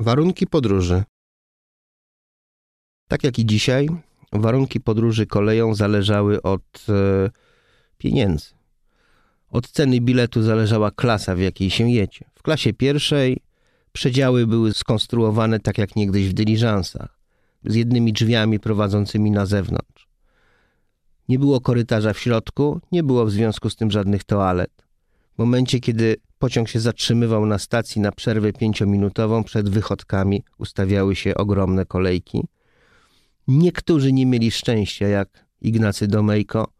Warunki podróży. Tak jak i dzisiaj, warunki podróży koleją zależały od e, pieniędzy. Od ceny biletu zależała klasa, w jakiej się jedzie. W klasie pierwszej przedziały były skonstruowane tak jak niegdyś w dyliżansach, z jednymi drzwiami prowadzącymi na zewnątrz. Nie było korytarza w środku, nie było w związku z tym żadnych toalet. W momencie, kiedy pociąg się zatrzymywał na stacji na przerwę pięciominutową, przed wychodkami ustawiały się ogromne kolejki. Niektórzy nie mieli szczęścia, jak Ignacy Domejko,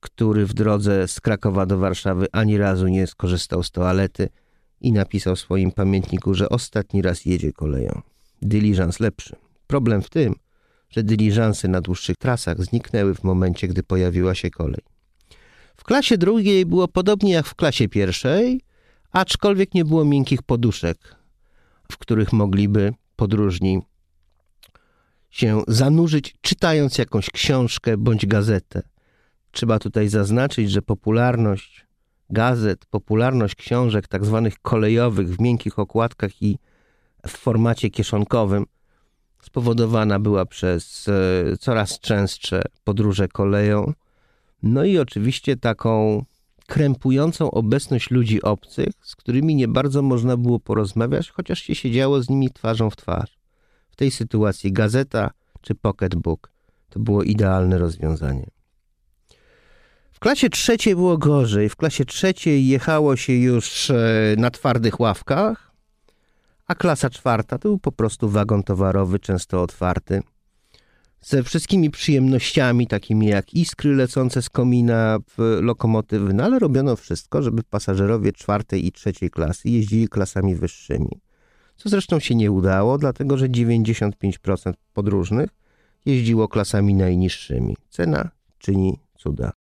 który w drodze z Krakowa do Warszawy ani razu nie skorzystał z toalety i napisał w swoim pamiętniku, że ostatni raz jedzie koleją. Dyliżans lepszy. Problem w tym, że dyliżansy na dłuższych trasach zniknęły w momencie, gdy pojawiła się kolej. W klasie drugiej było podobnie jak w klasie pierwszej, aczkolwiek nie było miękkich poduszek, w których mogliby podróżni się zanurzyć, czytając jakąś książkę bądź gazetę. Trzeba tutaj zaznaczyć, że popularność gazet, popularność książek tak zwanych kolejowych w miękkich okładkach i w formacie kieszonkowym spowodowana była przez e, coraz częstsze podróże koleją, no i oczywiście taką krępującą obecność ludzi obcych, z którymi nie bardzo można było porozmawiać, chociaż się siedziało z nimi twarzą w twarz. W tej sytuacji gazeta czy pocketbook to było idealne rozwiązanie. W klasie trzeciej było gorzej. W klasie trzeciej jechało się już e, na twardych ławkach, a klasa czwarta to był po prostu wagon towarowy, często otwarty, ze wszystkimi przyjemnościami, takimi jak iskry lecące z komina w lokomotywy, no ale robiono wszystko, żeby pasażerowie czwartej i trzeciej klasy jeździli klasami wyższymi. Co zresztą się nie udało, dlatego że 95% podróżnych jeździło klasami najniższymi. Cena czyni cuda.